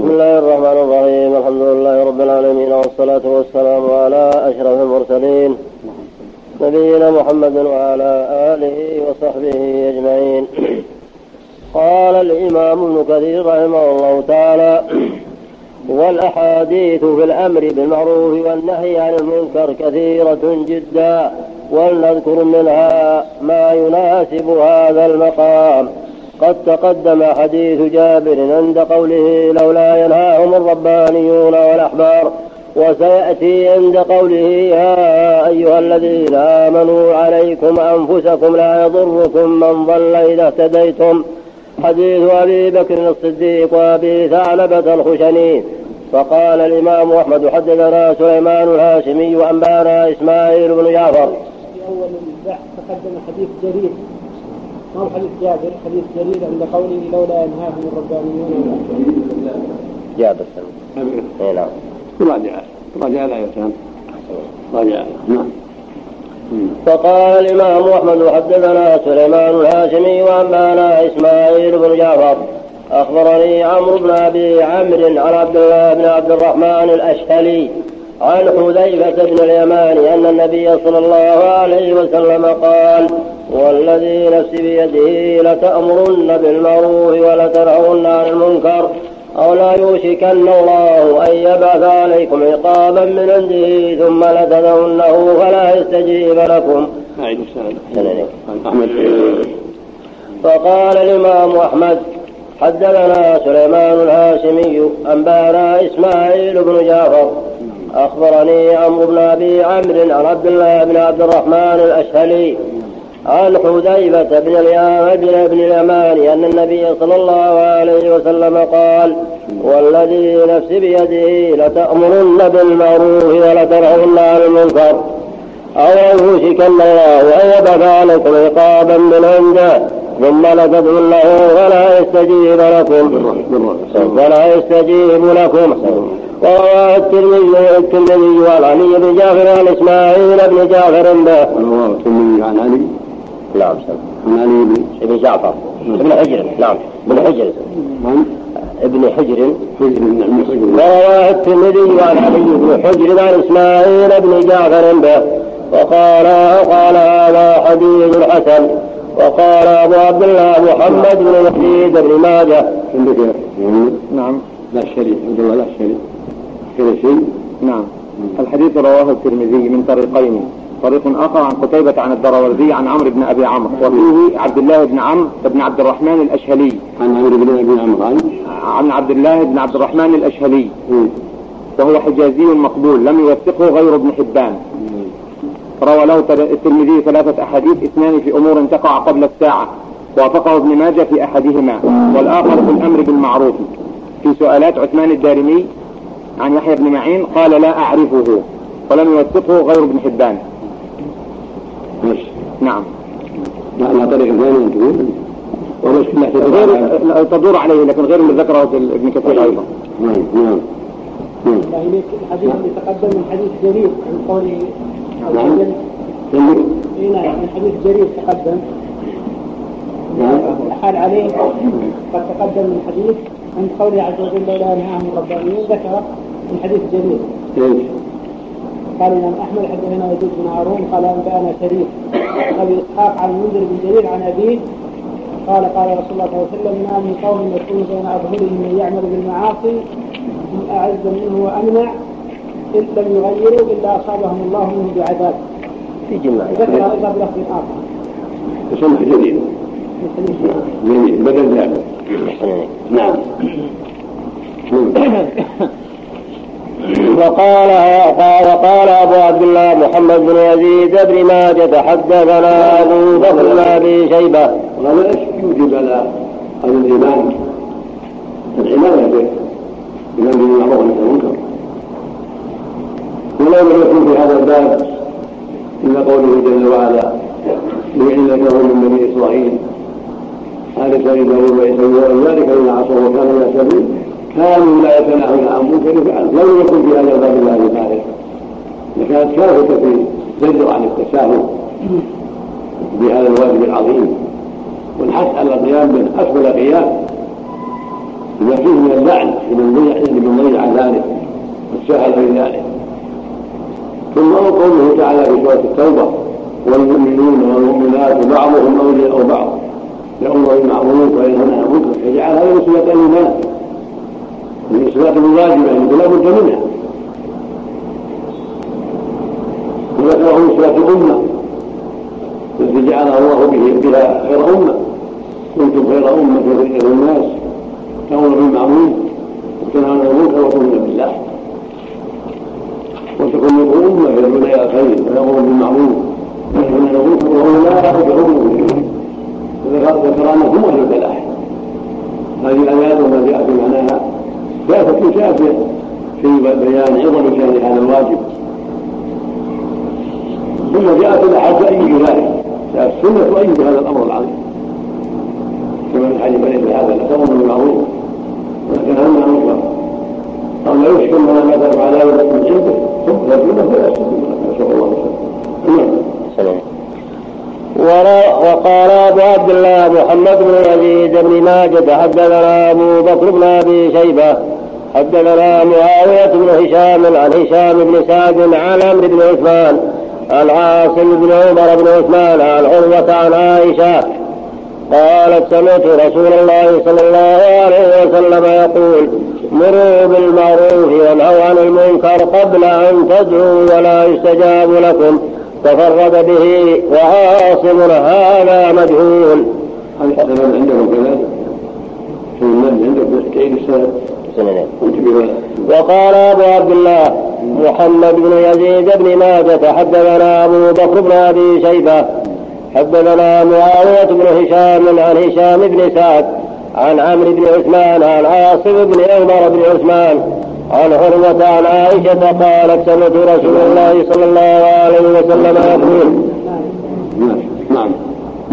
بسم الله الرحمن الرحيم. الحمد لله رب العالمين والصلاة والسلام على أشرف المرسلين. نبينا محمد وعلى آله وصحبه أجمعين. قال الإمام ابن كثير رحمه الله تعالى والأحاديث في الأمر بالمعروف والنهي عن المنكر كثيرة جدا ولنذكر منها ما يناسب هذا المقام. قد تقدم حديث جابر عند قوله لولا ينهاهم الربانيون والأحبار وسيأتي عند قوله يا أيها الذين آمنوا عليكم أنفسكم لا يضركم من ضل إذا اهتديتم. حديث أبي بكر الصديق وأبي ثعلبة الخشني. فقال الإمام أحمد حدثنا سليمان الهاشمي وأنبانا إسماعيل بن جعفر. في أول البحث تقدم حديث جرير. ما هو حديث جابر حديث جرير عند قوله لولا ينهاهم الربانيون. جابر اي نعم. راجع. راجع الآية راجع. نعم. فقال الإمام أحمد حدثنا سليمان الهاشمي وأنبانا إسماعيل بن جعفر. أخبرني عمرو بن أبي عمرو عن عبد الله بن عبد الرحمن الأشهلي عن حذيفة بن اليمان أن النبي صلى الله عليه وسلم قال والذي نفسي بيده لتأمرن بالمعروف ولتنهون عن المنكر أو لا يوشكن الله أن يبعث عليكم عقابا من عنده ثم لتدعونه فلا يستجيب لكم. فقال الإمام أحمد حدثنا سليمان الهاشمي أنبأنا إسماعيل بن جعفر أخبرني عمرو بن أبي عمرو عن عبد الله بن عبد الرحمن الأشهلي عن حذيفة بن اليمان بن اليمان أن النبي صلى الله عليه وسلم قال والذي نفسي بيده لتأمرن بالمعروف ولتنهون عن المنكر أو يوشكن الله أن يبعث عليكم عقابا من عنده ثم لتدعون له فلا يستجيب لكم. فلا يستجيب لكم. وروى الترمذي الترمذي عن علي بن جعفر عن إسماعيل بن جعفر به. عن علي. نعم. عن علي بن ابن جعفر. ابن حجر. نعم. ابن حجر. من؟ ابن حجر. حجر نعم حجر وروى الترمذي عن علي بن حجر عن إسماعيل بن جعفر به. وقال قال هذا حديث حسن. وقال أبو عبد الله محمد بن يزيد بن ماجه. عندك نعم. لا شريك عبد الله لا شريك كذا شيء؟ نعم. الحديث رواه الترمذي من طريقين. طريق آخر عن قتيبة عن الدراوردي عن عمرو بن أبي عمرو وفيه عبد الله بن عمرو بن عبد الرحمن الأشهلي. عن عمرو بن أبي عمرو عن؟ عن عبد الله بن عبد الرحمن الأشهلي. وهو حجازي مقبول لم يوثقه غير ابن حبان. روى له الترمذي ثلاثة أحاديث اثنان في أمور تقع قبل الساعة. وافقه ابن ماجه في أحدهما. والآخر في الأمر بالمعروف. في سؤالات عثمان الدارمي عن يحيى بن معين قال لا أعرفه ولم يوثقه غير ابن حبان. نعم. لا طريق ثاني تقول غير تدور عليه لكن غير اللي ذكره ابن كثير أيضا. نعم نعم. الحديث اللي تقدم من حديث جرير عن قوله نعم. نعم من حديث جرير تقدم. نعم. حال عليه قد تقدم من حديث عن قوله عز وجل لولا ينهاهم الربانيون ذكر من حديث جرير. إيش؟ قال الإمام أحمد حدثنا يزيد بن هارون قال أنبأنا شريف أبي إسحاق عن المنذر بن جرير عن أبيه قال قال رسول الله صلى الله عليه وسلم ما من قوم يكون بين اظهرهم من يعمل بالمعاصي من أعز منه وأمنع إن لم يغيروا إلا أصابهم الله منه بعذاب. في جماعة. ذكر أيضا بلفظ آخر. سمح جديد من حديث من بدل ذلك. نعم. وقال وقال أبو عبد الله محمد بن يزيد بن ماجة حدثنا أبو بكر بن أبي شيبة. وهذا إيش يوجب على على الإيمان؟ العنايه به بامر بالمعروف والنهي عن المنكر ولم يكن في هذا الباب إلا قوله جل وعلا لعلته من بني إسرائيل. هذا سيد داود وعيسى ذلك لما عصوا وكانوا يعتدون كانوا لا يتناهون عن منكر فعلوا لم يكن في هذا الباب الله ذلك لكانت كافه في الزجر عن التساهل بهذا الواجب العظيم. والحث على القيام من افضل قيام بما فيه من اللعن لمن ضيع شاهد في ذلك ثم قوله تعالى في سورة التوبة والمؤمنون والمؤمنات بعضهم أولياء بعض. يأمر بالمعروف وينهون عن المنكر فجعل هذه من صفات الإيمان. من صفات الواجبة التي لا بد منها وذكره من صفات الأمة. التي جعلها الله به بها خير أمة. كنتم خير أمة خير الناس. تأمر بالمعروف وتنهون عن المنكر وتؤمنون بالله وتكون منكم أمة يدعون إلى الخير ويأمرون بالمعروف وينهون عن المنكر وهم لا يرجعون وذكر أنهم أهل الفلاح هذه الآيات وما جاء في معناها كافة شافية في بيان عظم شأن هذا الواجب ثم جاءت الأحد تؤيد ذلك جاءت السنة تؤيد هذا الأمر العظيم كما في حديث بني هذا لا تأمر بالمعروف ولكن عن المنكر أو لا يشكل ما مثل على ذلك من عنده ثم تكون فلا نسأل الله السلامة وقال ابو عبد الله محمد بن يزيد بن ماجد حدثنا أبو بكر بن أبي شيبة حدثنا معاوية بن هشام عن هشام بن سعد عن عمرو بن عثمان عن عاصم بن عمر بن عثمان عن عروة عن عائشة قالت سمعت رسول الله صلى الله عليه وسلم يقول مروا بالمعروف وانهوا عن المنكر قبل أن تدعوا ولا يستجاب لكم تفرد به وعاصم هذا مجهول. هذا عندكم كذلك؟ وقال أبو عبد الله محمد بن يزيد بن ماجة حدثنا أبو بكر بن أبي شيبة حدثنا معاوية بن هشام عن هشام بن سعد عن عمرو بن عثمان عن عاصم بن عمر بن عثمان عن عروة عن عائشة قالت سمعت رسول الله صلى الله عليه وسلم يقول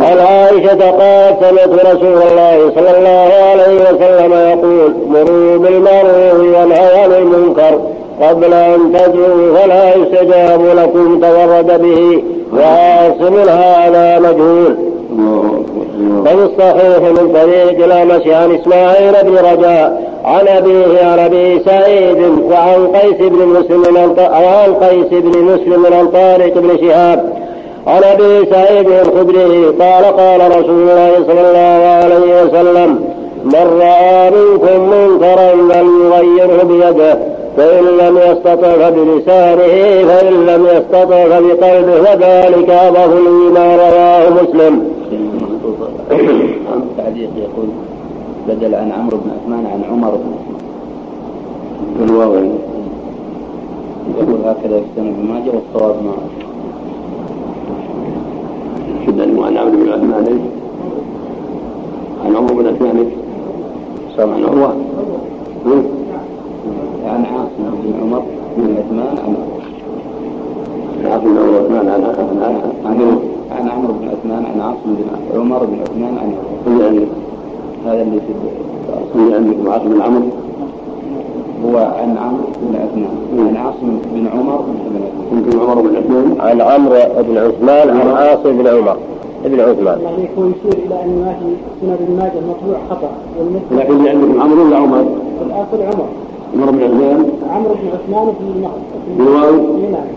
عن عائشة قالت سمعت رسول الله صلى الله عليه وسلم يقول مروا بالمعروف وانهوا عن المنكر قبل أن تدعوا فلا يستجاب لكم تورد به وعاصم هذا مجهول. وفي الصحيح من طريق الأمش عن إسماعيل بن رجاء عن أبيه عن أبي سعيد وعن قيس بن مسلم وعن قيس بن مسلم عن طارق بن شهاب عن أبي سعيد الخدري قال قال رسول الله صلى الله عليه وسلم من رأى منكم منكرا فليغيره بيده فإن لم يستطع فبلسانه فإن لم يستطع فبقلبه وذلك أضعف الإيمان. رواه مسلم. تعليق يقول بدل عن عمرو بن عثمان عن عمر بن عثمان الواو يقول هكذا سنة ابن ماجه والصواب ما شد عن عمرو بن عثمان إيش؟ عن عمرو بن عثمان إيش؟ عن عروة. عن عاصم بن عمر بن عثمان عن عاصم بن عثمان عن عن عن عمرو بن عثمان عن عاصم بن عمر بن عثمان عن هذا اللي في اللي عندكم عاصم بن عمرو هو عن عمرو بن عثمان عن عاصم بن عمر بن عثمان يمكن عمر بن عثمان عن عمرو بن عثمان عن عاصم بن عمر بن عثمان. يعني هو يشير إلى أن ما في سنن ابن ماجه مطبوع خطأ. لكن اللي عندكم عمرو ولا عمر؟ الاصل عمر. عمر بن عثمان. عمرو بن عثمان في المخ بالواو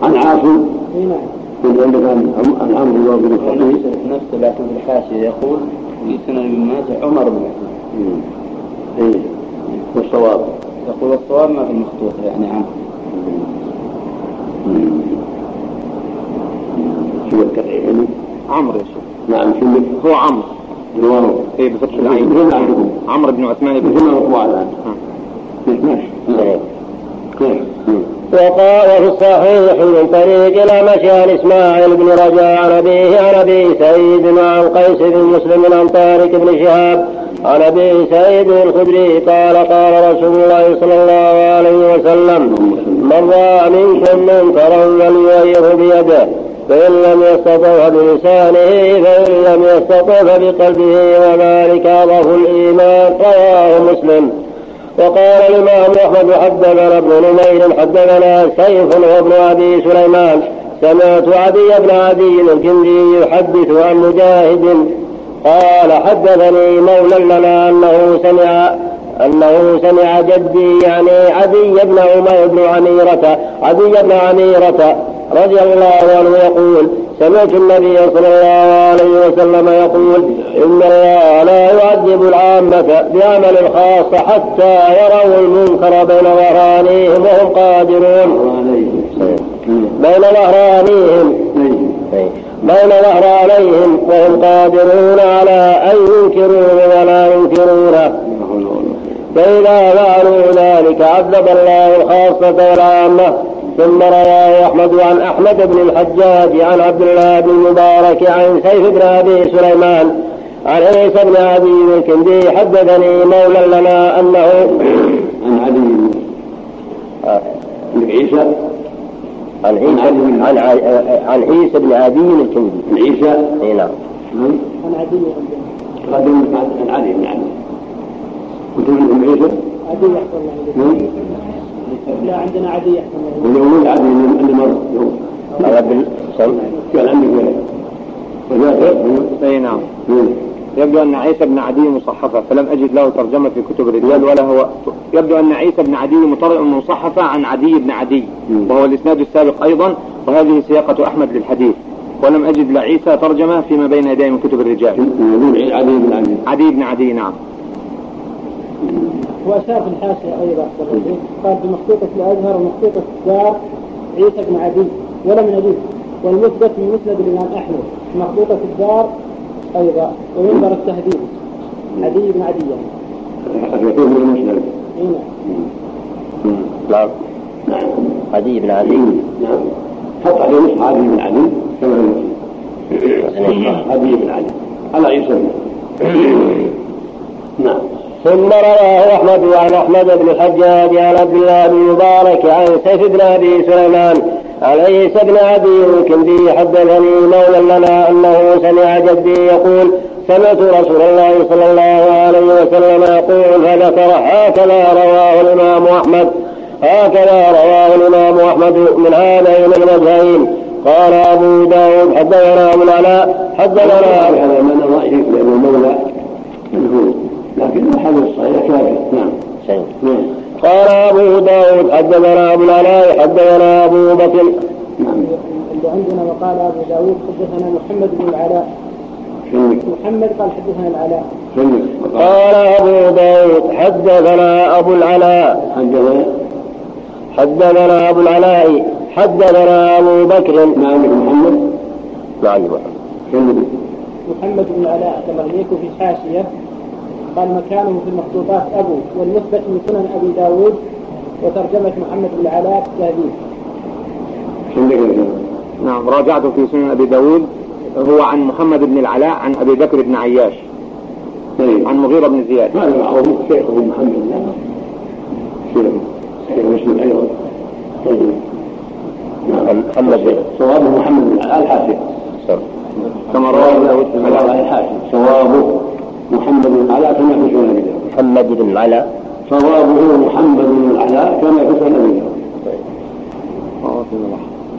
عن عاصم. إي نعم. كنت عندك عن عمرو بن الخطيب نفسه لكن في الحاشية يقول في سنن ابن ماجه عمر بن عثمان. إي. والصواب. يقول الصواب ما في المخطوط يعني عنه شو يعني؟ عمرو يا شيخ. نعم شو هو عمرو. بالواو اي بفتح العين؟ عمرو بن عثمان بن ما مطبوع الان وقال في الصحيح من طريق الأمش عن إسماعيل بن رجاء عن أبيه عن أبي سعيد وعن قيس بن مسلم عن طارق بن شهاب عن أبي سعيد الخدري قال قال رسول الله صلى الله عليه وسلم من رأى منكم منكرا فليغيره بيده فإن لم يستطع بلسانه فإن لم يستطع بقلبه وذلك أضعف الإيمان رواه مسلم. وقال الإمام أحمد حدثنا ابن نمير حدثنا سيف وابن أبي سليمان سمعت عدي بن عدي الكندي يحدث عن مجاهد قال حدثني مولى لنا أنه سمع أنه سمع جدي يعني عدي بن عمر بن عميرة عدي بن عميرة رضي الله عنه يقول سمعت النبي صلى الله عليه وسلم يقول إن الله لا يعذب العامة بعمل الخاص حتى يروا المنكر بين ظهرانيهم وهم قادرون. بين ظهرانيهم بين ظهرانيهم وهم قادرون على أن ينكروه ولا ينكرونه فإذا فعلوا ذلك عذب الله الخاصة والعامة. ثم رواه أحمد عن أحمد بن الحجاج عن عبد الله بن المبارك عن سيف بن أبي سليمان عن عيسى بن أبي الكندي حدثني مولى لنا أنه عن علي بن عيسى. عن عيسى عن عن عيسى بن عدي الكندي. عن عيسى؟ إي نعم. عن عدي عن علي بن علي كنت من عيسى؟ عدي يحصل الله لا عندنا عدي الله واليوم عدي اللي مر يوم هذا بال قال عندك وجاء إي نعم. يبدو أن عيسى بن عدي مصحفة فلم أجد له ترجمة في كتب الرجال ولا هو يبدو أن عيسى بن عدي مصحفة عن عدي بن عدي وهو الإسناد السابق أيضا وهذه سياقة أحمد للحديث ولم أجد لعيسى ترجمة فيما بين يدي من كتب الرجال. عدي بن عدي. عدي بن عدي نعم. وأشار في الحاشية أيضا قال بمخطوطة الأزهر ومخطوطة الدار عيسى بن عدي ولم نجد والمثبت من مسند الإمام أحمد مخطوطة الدار أيضا ومنبر التهذيب عدي بن عدي. من المسند نعم. نعم. عدي بن عدي. نعم. حط عليه نصح عدي بن عدي. كما في عدي بن عدي. على عيسى نعم. ثم رواه أحمد عن أحمد بن الحجاج عن عبد الله بن مبارك عن سيف بن أبي سليمان عن عيسى بن ابي الكندي حدثني مولى لنا أنه سمع جدي يقول سمعت رسول الله صلى الله عليه وسلم يقول فذكر هكذا رواه الإمام أحمد. هكذا رواه الإمام أحمد من هذين الوجهين قال أبو داود حدثنا أبو العلاء حدثنا هذا من رايه لابو مولى لكن الحديث الصحيح كافي نعم. نعم. قال أبو داود حدثنا أبو العلاء حدثنا أبو بكر. نعم اللي عندنا وقال أبو داود حدثنا محمد بن العلاء. محمد قال حدثنا العلاء. قال أبو داود حدثنا أبو العلاء. حدثنا؟ حدثنا أبو العلاء حدثنا أبو بكر. نعم محمد. نعم محمد محمد بن العلاء كما في الحاشية قال مكانه في المخطوطات أبو والمثبت من سنن أبي داود وترجمة محمد بن العلاء تهذيب نعم راجعت في سنن أبي داود هو عن محمد بن العلاء عن أبي بكر بن عياش. طيب. عن مغيرة بن زياد. هذا معروف شيخه محمد؟ شيخ شيخ مسلم أيضا طيب. محمد صوابه محمد بن العلاء الحاشية كما رواه داود الحاشية صوابه محمد بن العلاء كما في سنن ابي داود محمد بن العلاء صوابه محمد بن العلاء كما في سنن ابي داود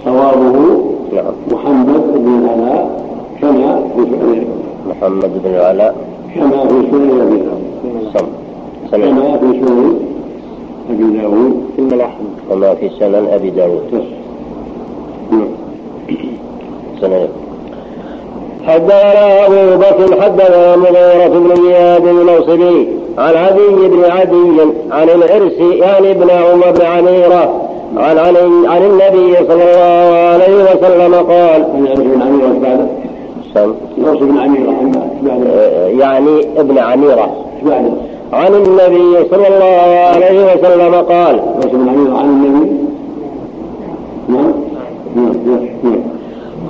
صوابه نعم محمد بن العلاء كما في سنن محمد بن العلاء كما في سنن ابي داود كما في سنن أبي داود. كما في سنن أبي داود. نعم. سنن حدثنا أبو بكر حدثنا مغيرة بن زياد الموصلي عن عدي بن عدي عن العرس يعني ابن عمر بن عميرة عن عن, عن النبي صلى الله عليه وسلم قال يعني ابن عميرة. عن النبي صلى الله عليه وسلم قال عن النبي؟ نعم. نعم. نعم.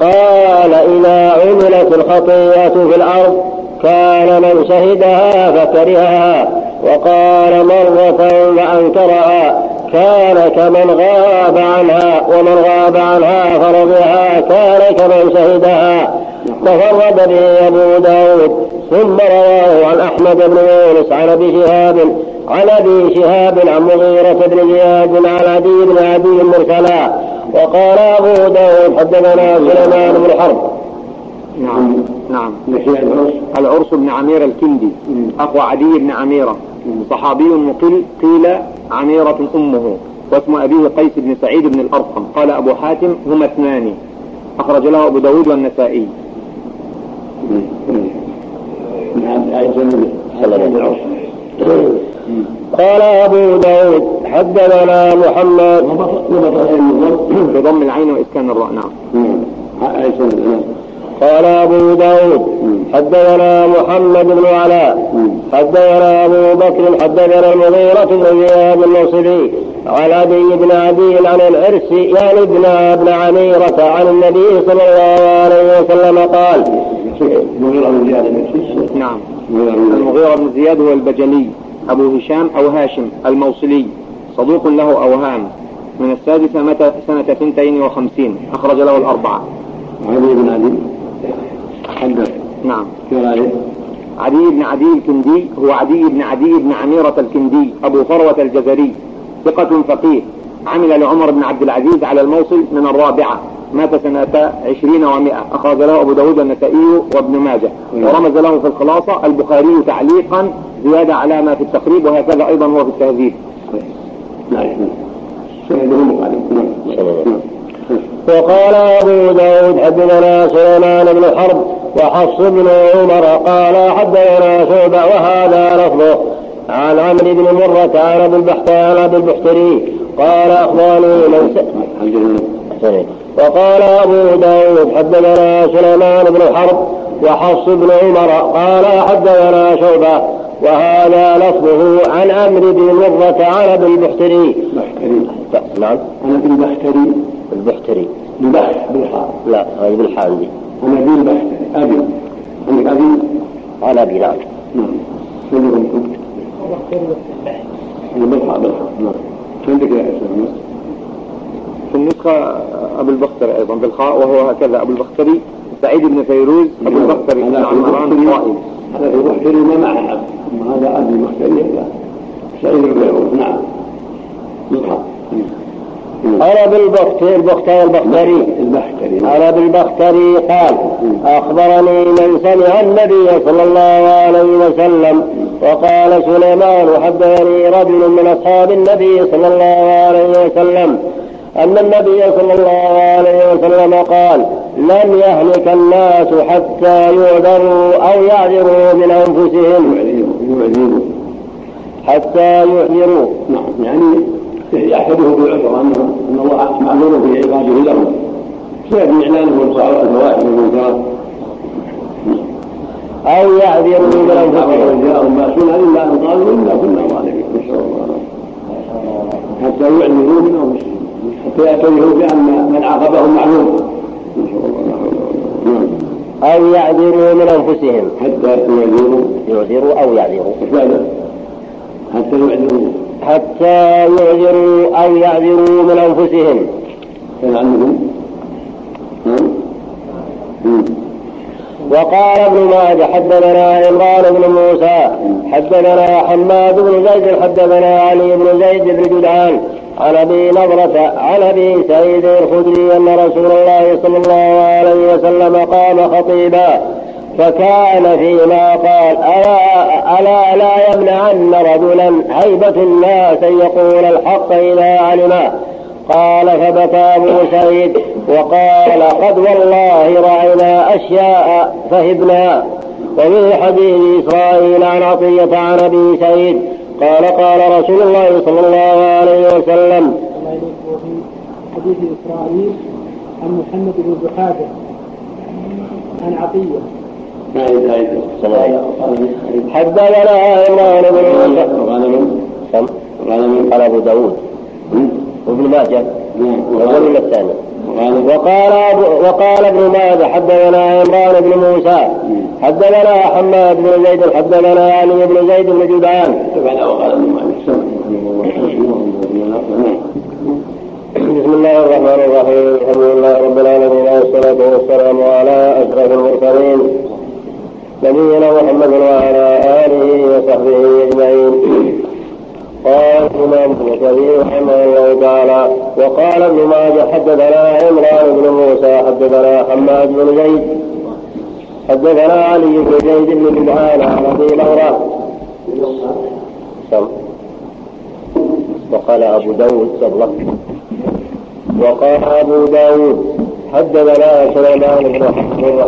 قال إذا عملت الخطيئة في الأرض كان من شهدها فكرهها وقال مرة فأنكرها كان كمن غاب عنها ومن غاب عنها فرضها كان كمن شهدها. تفرد به أبو داود ثم رواه عن أحمد بن يونس عن أبي شهاب عن أبي شهاب عن مغيرة بن زياد عن عدي بن عدي مرسلا وقال أبو داود حدثنا سليمان بن حرب. نعم نعم. العرس. بن عمير الكندي. أخو عدي بن عميرة. صحابي مقل قيل عميرة أمه واسم أبيه قيس بن سعيد بن الأرقم. قال أبو حاتم هما اثنان. أخرج له أبو داود والنسائي. قال أبو داود حدثنا محمد. بضم العين وإسكان الراء نعم. قال أبو داود حدثنا محمد بن علاء حدثنا أبو بكر حدثنا المغيرة بن زياد النصري عن أبي بن عدي عن العرس يعني ابن ابن عميرة عن النبي صلى الله عليه وسلم قال نعم. المغيرة بن زياد هو البجلي. أبو هشام أو هاشم الموصلي صدوق له أوهام. من السادسة متى سنة ثنتين وخمسين أخرج له الأربعة. علي بن علي حدث نعم؟ عدي بن عدي الكندي هو عدي بن عدي بن عميرة الكندي أبو فروة الجزري ثقة فقيه. عمل لعمر بن عبد العزيز على الموصل من الرابعة. مات سنة عشرين ومائة. أخرج له أبو داود النسائي وابن ماجه. ورمز له في الخلاصة البخاري تعليقا زيادة على ما في التقريب وهكذا أيضا هو في التهذيب. وقال أبو داود حدثنا سليمان بن حرب وحفص بن عمر قال حدثنا شعبة وهذا لفظه. عن عمرو بن مرة عن أبي البحتري عن أبي البحتري قال أخبرني من. وقال أبو داود حدثنا سليمان بن حرب وحفص بن عمر قال حدثنا شعبة وهذا لفظه عن عمرو بن مرة عن أبي البحتري. بحتري نعم. أنا بالبحتري البحتري. ببح بالحاء لا هذه بالحاء عندي أنا بالبحتري أبي. عندك أبي. عن أبي نعم. نعم. أنا بالحاء بالحاء نعم. عندك يا إسلام في النسخة أبو البختري أيضا بالخاء وهو هكذا أبو البختري سعيد بن فيروز أبو البختري بن هذا عمران البختري الطائي هذا البختري ما معه أما هذا أبي البختري؟ لا. سعيد بن فيروز نعم. أنا بالبختري البختري البختري البحتري أنا بالبختري قال أخبرني من سمع النبي صلى الله عليه وسلم وقال سليمان حدثني رجل من أصحاب النبي صلى الله عليه وسلم أن النبي صلى الله عليه وسلم قال لن يهلك الناس حتى يعذروا أو يعذروا من أنفسهم. يعذره حتى يعذروا. نعم يعني يعتبره بالعذر أن الله معذور في عباده له سيأتي اعلانه الفواحش والمنكرات. أو يعذروا من أنفسهم. جاءهم باسنا إلا أن قالوا إنا كنا ظالمين نسال الله حتى يعلنوا من أنفسهم. حتى يعتبروا بأن من عاقبهم معلوم. أو يعذروا من أنفسهم. حتى يعلنوا يعذروا أو يعذروا. حتى يعلنوا حتى يعذروا أو يعذروا من أنفسهم. كان عنهم. وقال ابن ماجه حدثنا عمران بن موسى حدثنا حماد بن زيد حدثنا علي بن زيد بن جدعان عن أبي نضرة عن أبي سعيد الخدري أن رسول الله صلى الله عليه وسلم قام خطيبا فكان فيما قال ألا, ألا لا يمنعن رجلا هيبة الناس أن يقول الحق إذا علمه قال فبكى أبو سعيد وقال قد والله رأينا أشياء فهبنا. وفي حديث إسرائيل عن عطية عن أبي سعيد قال قال رسول الله صلى الله عليه وسلم. وفي حديث إسرائيل عن محمد بن زحافة عن عطية. حدثنا عمران بن موسى كم؟ غنم قال أبو داود. وابن ماجه. وهو من الثاني. وقال وقال ابن ماجه حدثنا عمران بن موسى. حدثنا حماد بن زيد حدثنا علي بن زيد بن جدعان. بسم الله الرحمن الرحيم. الحمد لله رب العالمين والصلاة والسلام على أشرف المرسلين. نبينا محمد وعلى آله وصحبه أجمعين. قال الإمام ابن كثير رحمه الله تعالى وقال ابن ماجه حدثنا عمران بن موسى حدثنا حماد بن زيد حدثنا علي بن زيد بن جدعان عن أبي سم وقال أبو داود صدق وقال أبو داود حدثنا سليمان بن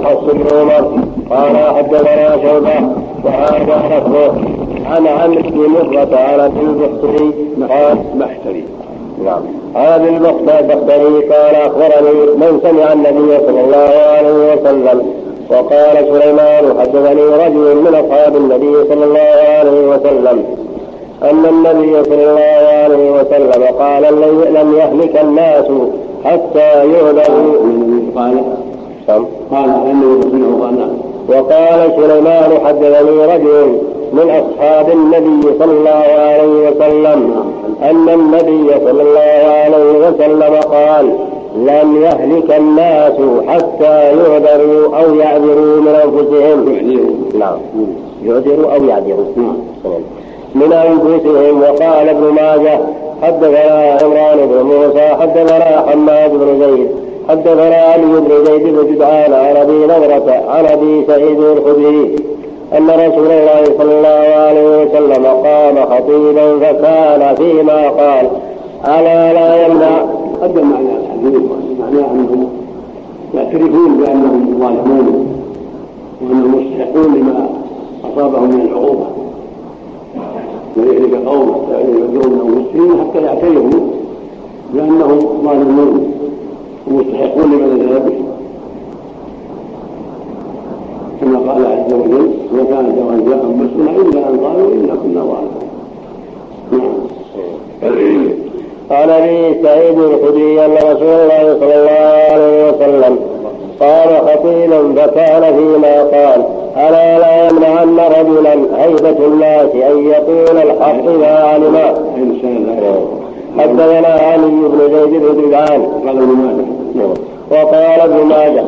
حفص بن عمر قال حدثنا شعبة وهذا لفظه. عن عمرو بن مرة عن ابي البختري قال محتري. نعم. عن ابي البختري قال أخبرني من سمع النبي صلى الله عليه وسلم وقال سليمان حدثني رجل من أصحاب النبي صلى الله عليه وسلم أن النبي صلى الله عليه وسلم قال لم يهلك الناس حتى يهدوا قال نعم. قال انه سمعه قال وقال سليمان حدثني رجل من أصحاب النبي صلى الله عليه وسلم أن النبي صلى الله عليه وسلم قال لن يهلك الناس حتى يعذروا أو يعذروا من أنفسهم. نعم. يعذروا أو يعذروا. من أنفسهم. وقال ابن ماجه حدثنا عمران بن موسى حدثنا حماد بن زيد حدثنا علي بن زيد بن جدعان عن أبي نظرة عن أبي سعيد الخدري أن رسول الله صلى الله عليه وسلم قام خطيبا فكان فيما قال. ألا لا يمنع. قدم معنى الحديث معناه أنهم يعترفون بأنهم ظالمون وأنهم مستحقون لما أصابهم من العقوبة. ويهلك قوم حتى يعذروا من المسلمين حتى يعترفوا بأنهم ظالمون ومستحقون لما نزل بهم كما قال عز وجل وكان جاء مسنا إلا ان قالوا انا كنا ظالمين. نعم. قال لي سعيد الخدري أن رسول الله صلى الله عليه وسلم قال خطيبا فكان فيما قال ألا لا يمنعن رجلا هيبه الناس أن يقول الحق اذا علم حدثنا علي بن زيد بن جدعان. وقال ابن ماجه.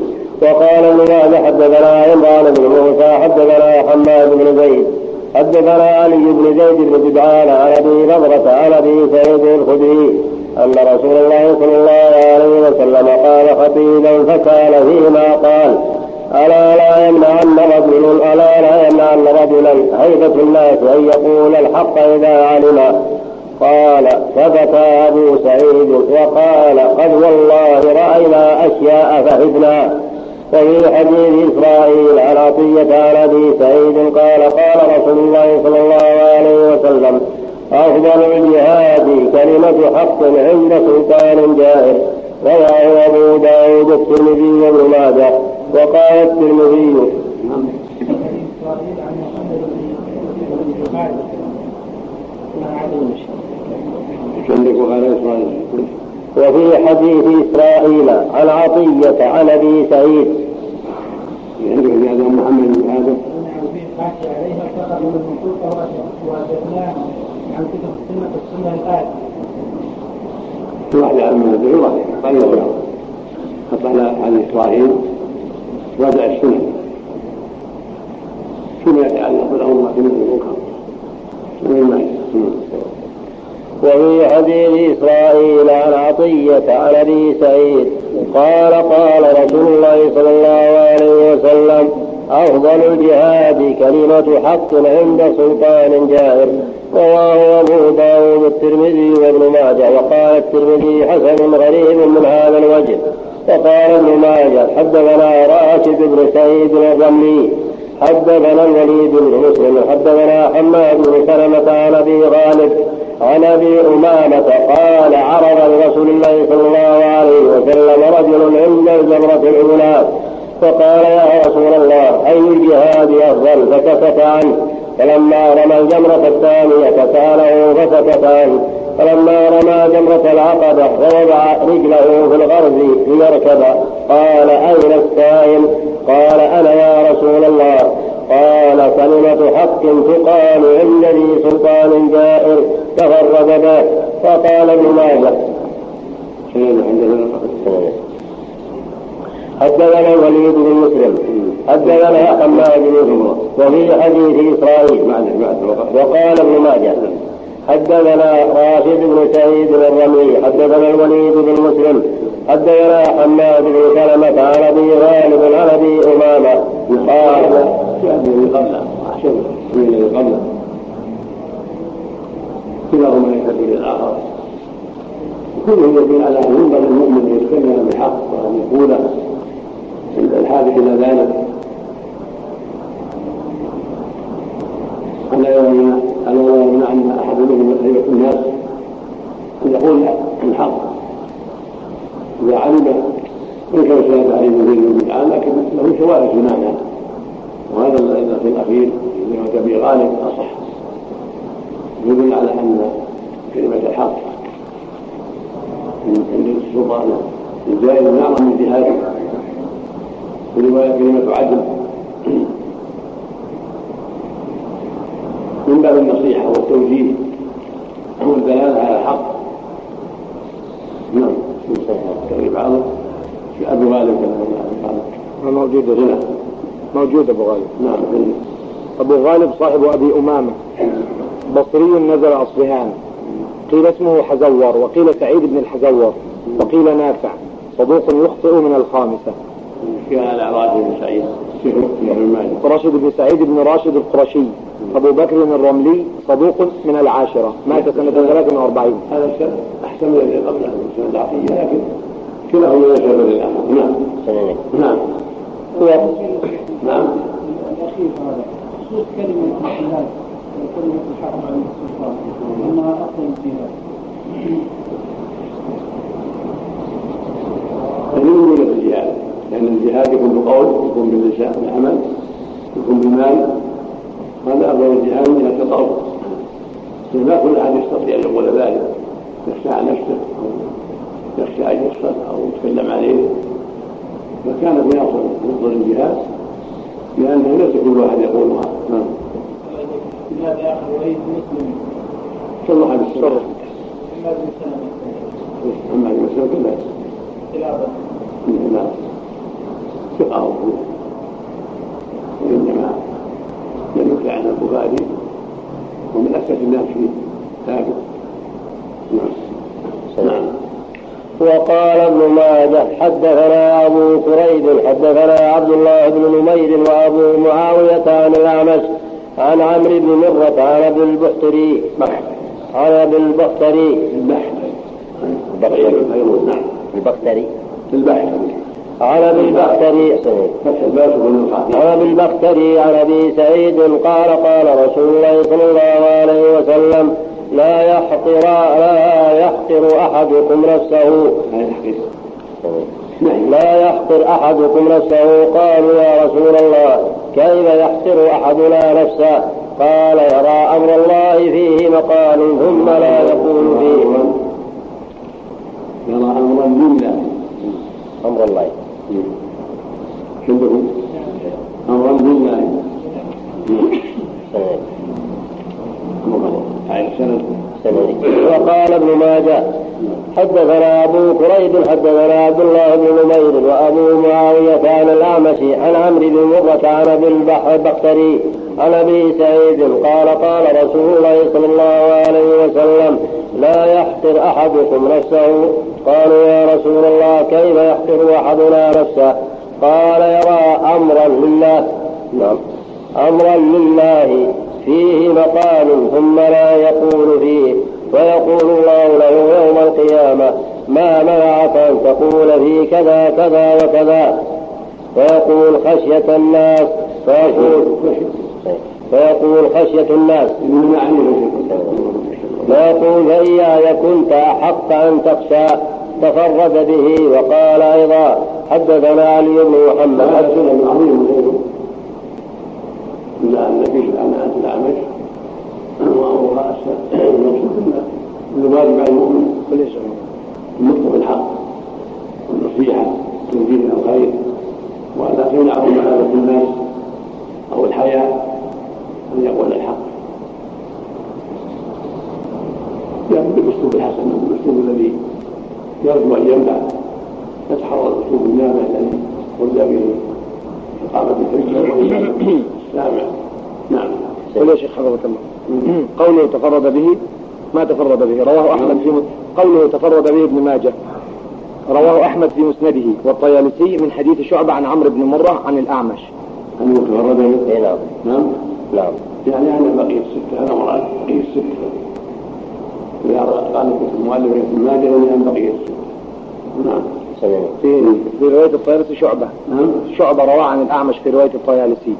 وقال ابن ماجه حدثنا عمران بن موسى حدثنا حماد بن زيد حدثنا علي بن زيد بن جدعان عن أبي نضرة عن أبي سعيد الخدري أن رسول الله صلى الله عليه وسلم قال خطيبا فكان فيما قال ألا لا يمنعن رجل ألا لا يمنعن رجلا هيبة الناس أن يقول الحق إذا علم؟ قال فبكى أبو سعيد وقال قد والله رأينا أشياء فهدنا. وفي حديث إسرائيل عن عطية عن أبي سعيد قال قال رسول الله صلى الله عليه وسلم أفضل الجهاد كلمة حق عند سلطان جائر. رواه أبو داود الترمذي وابن ماجه وقال الترمذي وفي حديث إسرائيل عن عطية عن أبي سعيد. عندك هذا محمد بن في واحد عن المنزل واحد قال حط على عن إسرائيل وضع السنة. فيما يتعلق بالأمر في المنكر ومما وفي حديث إسرائيل عن عطية عن أبي سعيد قال قال رسول الله صلى الله عليه وسلم أفضل الجهاد كلمة حق عند سلطان جائر. رواه أبو داود الترمذي وابن ماجه وقال الترمذي حسن غريب من هذا الوجه. وقال ابن ماجه حدثنا راشد بن سعيد الرملي حدثنا الوليد بن مسلم حدثنا حماد بن سلمة عن أبي غالب عن أبي أمامة قال عرض لرسول الله صلى الله عليه وسلم رجل عند الجمرة الأولى فقال يا رسول الله أي الجهاد أفضل؟ فسكت عنه. فلما رمى الجمرة الثانية سأله فسكت عنه. فلما رمى جمرة العقبة ووضع رجله في الغرز ليركب. قال أين السائل؟ قال أنا يا رسول الله. قال كلمة حق تقال عند ذي سلطان جائر تفرد به فقال ابن ماجه حدثنا الوليد بن مسلم. حدثنا حماد بن وفي حديث إسرائيل. وقال ابن ماجه. حدثنا راشد بن سعيد الرملي حدثنا الوليد بن مسلم. حدثنا حماد بن سلمة عن أبي غالب عن أبي أمامة. قال يأتي الذي قبله أحسن من الذي قبله كلاهما يهتدي للآخر كله يدل على ان ينبغي المؤمن أن يتكلم بالحق وأن يقول عند الحاجة إلى ذلك صاحب أبي أمامة. بصري نزل أصبهان قيل اسمه حزور وقيل سعيد بن الحزور وقيل نافع. صدوق يخطئ من الخامسة. على راشد بن سعيد. راشد بن سعيد بن راشد القرشي. أبو بكر الرملي صدوق من العاشرة. مات سنة 43 هذا أحسن من الذي قبله لكن كلاهما يشهد للآخر نعم. نعم. نعم. خصوص كلمة الجهاد وكلمة الحق عن السلطان. أنها أفضل الجهاد. دليل من الجهاد؟ لأن الجهاد يكون بقول يكون باللسان بالعمل يكون بالمال هذا أفضل الجهاد؟ من جهة القول كل أحد يستطيع أن يقول ذلك يخشى على نفسه أو يخشى أن يحصل أو يتكلم عليه. فكان في أصل الجهاد. لأنه ليس كل واحد يقولها نعم. آخر وليس مسلم صلح بالسر أما بالسلام أما كلها خلافا نعم ثقة وإنما لم يكن عن البخاري ومن أسس الناس فيه ثابت نعم نعم وقال ماجه حدثنا أبو كريب حدثنا عبد الله بن نمير وأبو معاوية عن الأعمش عن عمرو بن مرة عن أبي البختري عن أبي نعم البختري البحث عن أبي البختري عن أبي البختري عن أبي سعيد قال قال رسول الله صلى الله عليه وسلم لا يحقر لا يحقر أحدكم نفسه. لا يحقر أحدكم نفسه. قالوا يا رسول الله كيف يحقر أحدنا نفسه؟ قال يرى أمر الله فيه مقال ثم لا يقول فيه. يرى امرا لله أمر الله. عنده امرا لله وقال ابن ماجه حدثنا أبو كريب حدثنا عبد الله بن نمير وأبو معاوية عن الاعمش عن عمرو بن مرة عن ابي البختري. عن أبي سعيد قال قال رسول الله صلى الله عليه وسلم لا يحقر أحدكم نفسه. قالوا يا رسول الله كيف يحقر أحدنا نفسه؟ قال يرى أمرا لله. نعم. أمرا لله. فيه مقال ثم لا يقول فيه. ويقول الله له يوم القيامة ما منعك أن تقول في كذا كذا وكذا؟ ويقول خشية الناس فيقول فيقول خشية الناس. ويقول فإياي كنت أحق أن تخشى تفرد به. وقال أيضا حدثنا علي بن محمد. عظيم. إلا الأعمش وهو المقصود أن الواجب على المؤمن وليس النطق بالحق والنصيحة توجيه الخير ولا تمنعه معاملة الناس أو الحياء أن يقول الحق يعني بالأسلوب الحسن بالأسلوب الذي يرجو أن يمنع يتحرى الأسلوب النافع الذي قلت به إقامة الحجة السامع نعم قول يا شيخ حفظك الله قوله تفرد به ما تفرد به. رواه أحمد في قوله تفرد به ابن ماجه. رواه أحمد في مسنده والطيالسي من حديث شعبة عن عمرو بن مرة عن الأعمش. أنه تفرد به؟ نعم. نعم. نعم. يعني أنا بقي الستة هذا مراد بقي الستة. إذا قال المؤلف رحمه الله جاء أن بقي نعم. في في رواية الطيالسي شعبة. نعم. شعبة روى عن الأعمش في رواية الطيالسي.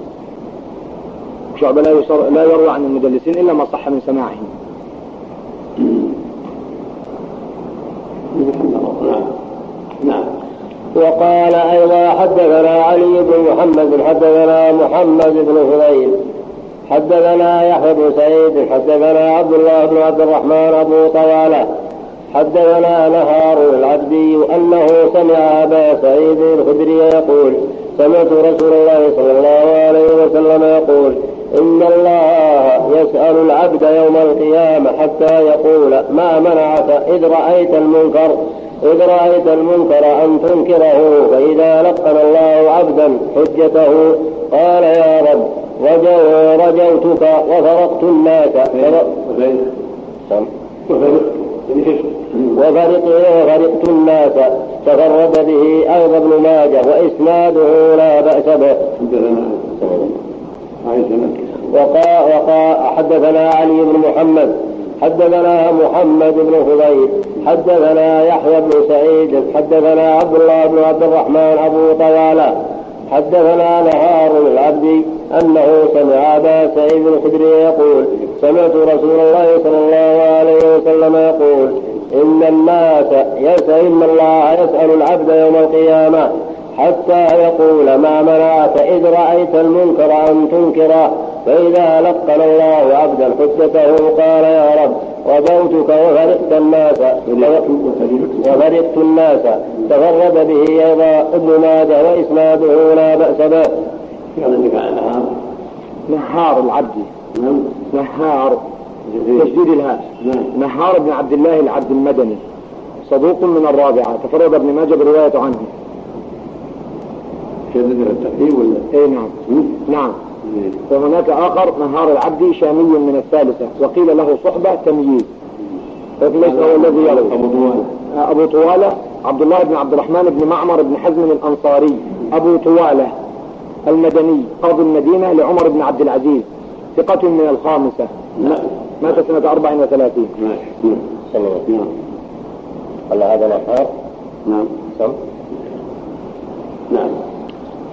شعبة لا لا يروى عن المدلسين إلا ما صح من سماعهم. نعم. نعم وقال أيضا حدثنا علي بن محمد حدثنا محمد بن فضيل حدثنا يحيى بن سعيد حدثنا عبد الله بن عبد الرحمن أبو طوالة حدثنا نهار العبدي أنه سمع أبا سعيد الخدري يقول سمعت رسول الله صلى الله عليه وسلم يقول إن الله يسأل العبد يوم القيامة حتى يقول ما منعك؟ إذ رأيت المنكر إذ رأيت المنكر أن تنكره فإذا لقن الله عبدا حجته قال يا رب رجو رجوتك وفرقت الناس. وفرقت وفرقت الناس. تفرد به أيضا ابن ماجه وإسناده لا بأس به. وقال وقال حدثنا علي بن محمد حدثنا محمد بن فضيل حدثنا يحيى بن سعيد حدثنا عبد الله بن عبد الرحمن أبو طواله حدثنا نهار العبد أنه سمع أبا سعيد الخدري يقول سمعت رسول الله صلى الله عليه وسلم يقول إن الناس يسأل إن الله يسأل العبد يوم القيامة حتى يقول ما منعك إذ رأيت المنكر أن تنكره فإذا لقن الله عبدا حجته قال يا رب رجوتك وفرقت الناس. وفرقت الناس. تفرد به أيضا ابن ماجه وإسناده لا بأس به. نهار العبد. نهار. تشديد الهاء نهار بن عبد الله العبد المدني. صدوق من الرابعة. تفرد ابن ماجه برواية عنه. شدد التقديم ولا؟ اي نعم. نعم. وهناك آخر نهار العبد شامي من الثالثة. وقيل له صحبة تمييز. ليس هو الذي يروي. أبو طوال أبو طوالة عبد الله بن عبد الرحمن بن معمر بن حزم الأنصاري. أبو طوالة المدني قاضي المدينة لعمر بن عبد العزيز. ثقة من الخامسة. مات سنة 34 ماشي. نعم. قال هذا نهار نعم. سم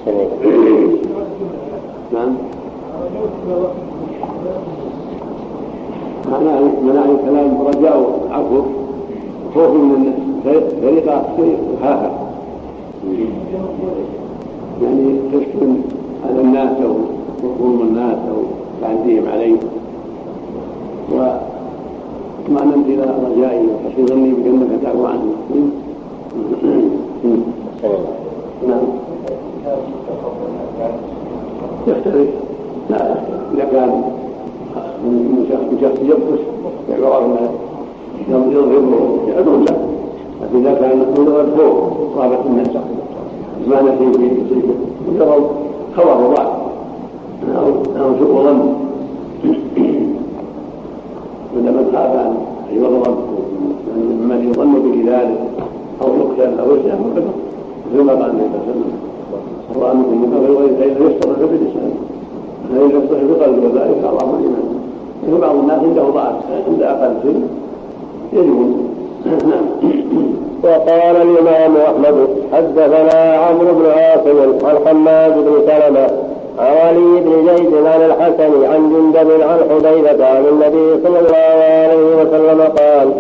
نعم. نعم معنى منع الكلام رجاء عفو خوف من فريق هاها يعني تسكن على الناس أو مفهوم الناس أو تعديهم عليه وما نمت إلى رجائي وحسن ظني بأنك تعفو عنه نعم. يختلف لا إذا كان من شخص يبطش يعتبر انه يظهره يدعو له لكن إذا كان من فوق صابت الناس. ما نسي في مجرد خبر وضع أو سوء ظن. من من خاف ان يغضب ممن يظن به ذلك أو يقتل أو يسلم فقد كما قال النبي صلى الله عليه وسلم الله منكم منكر غير فإذا يستطيع باللسان فإن يستطيع بقلبه وذلك أضعف الإيمان لكن بعض الناس عنده ضعف عند أقل سن يجب نعم وقال الإمام أحمد حدثنا عمرو بن عاصم عن حماد بن سلمة عن علي بن زيد عن الحسن عن جندب عن حذيفة عن النبي صلى الله عليه وسلم قال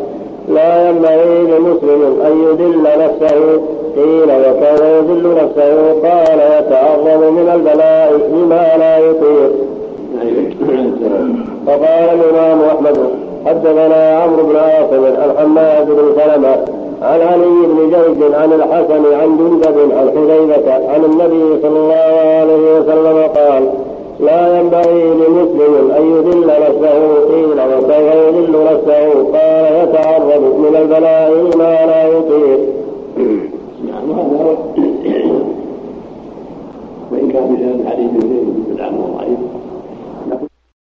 لا ينبغي لمسلم أن يذل نفسه قيل وكان يذل نفسه قال يتعرض من البلاء لما لا يطيق. فقال الإمام أحمد حدثنا عمرو بن عاصم عن حماد بن سلمة عن علي بن زيد عن الحسن عن جندب عن حذيفة عن النبي صلى الله عليه وسلم قال لا ينبغي لمسلم أن يذل نفسه قيل وكيف يذل نفسه؟ قال يتعرض من البلاء ما لا وهذا وإن كان في هذا الحديث زين بن عمرو ضعيف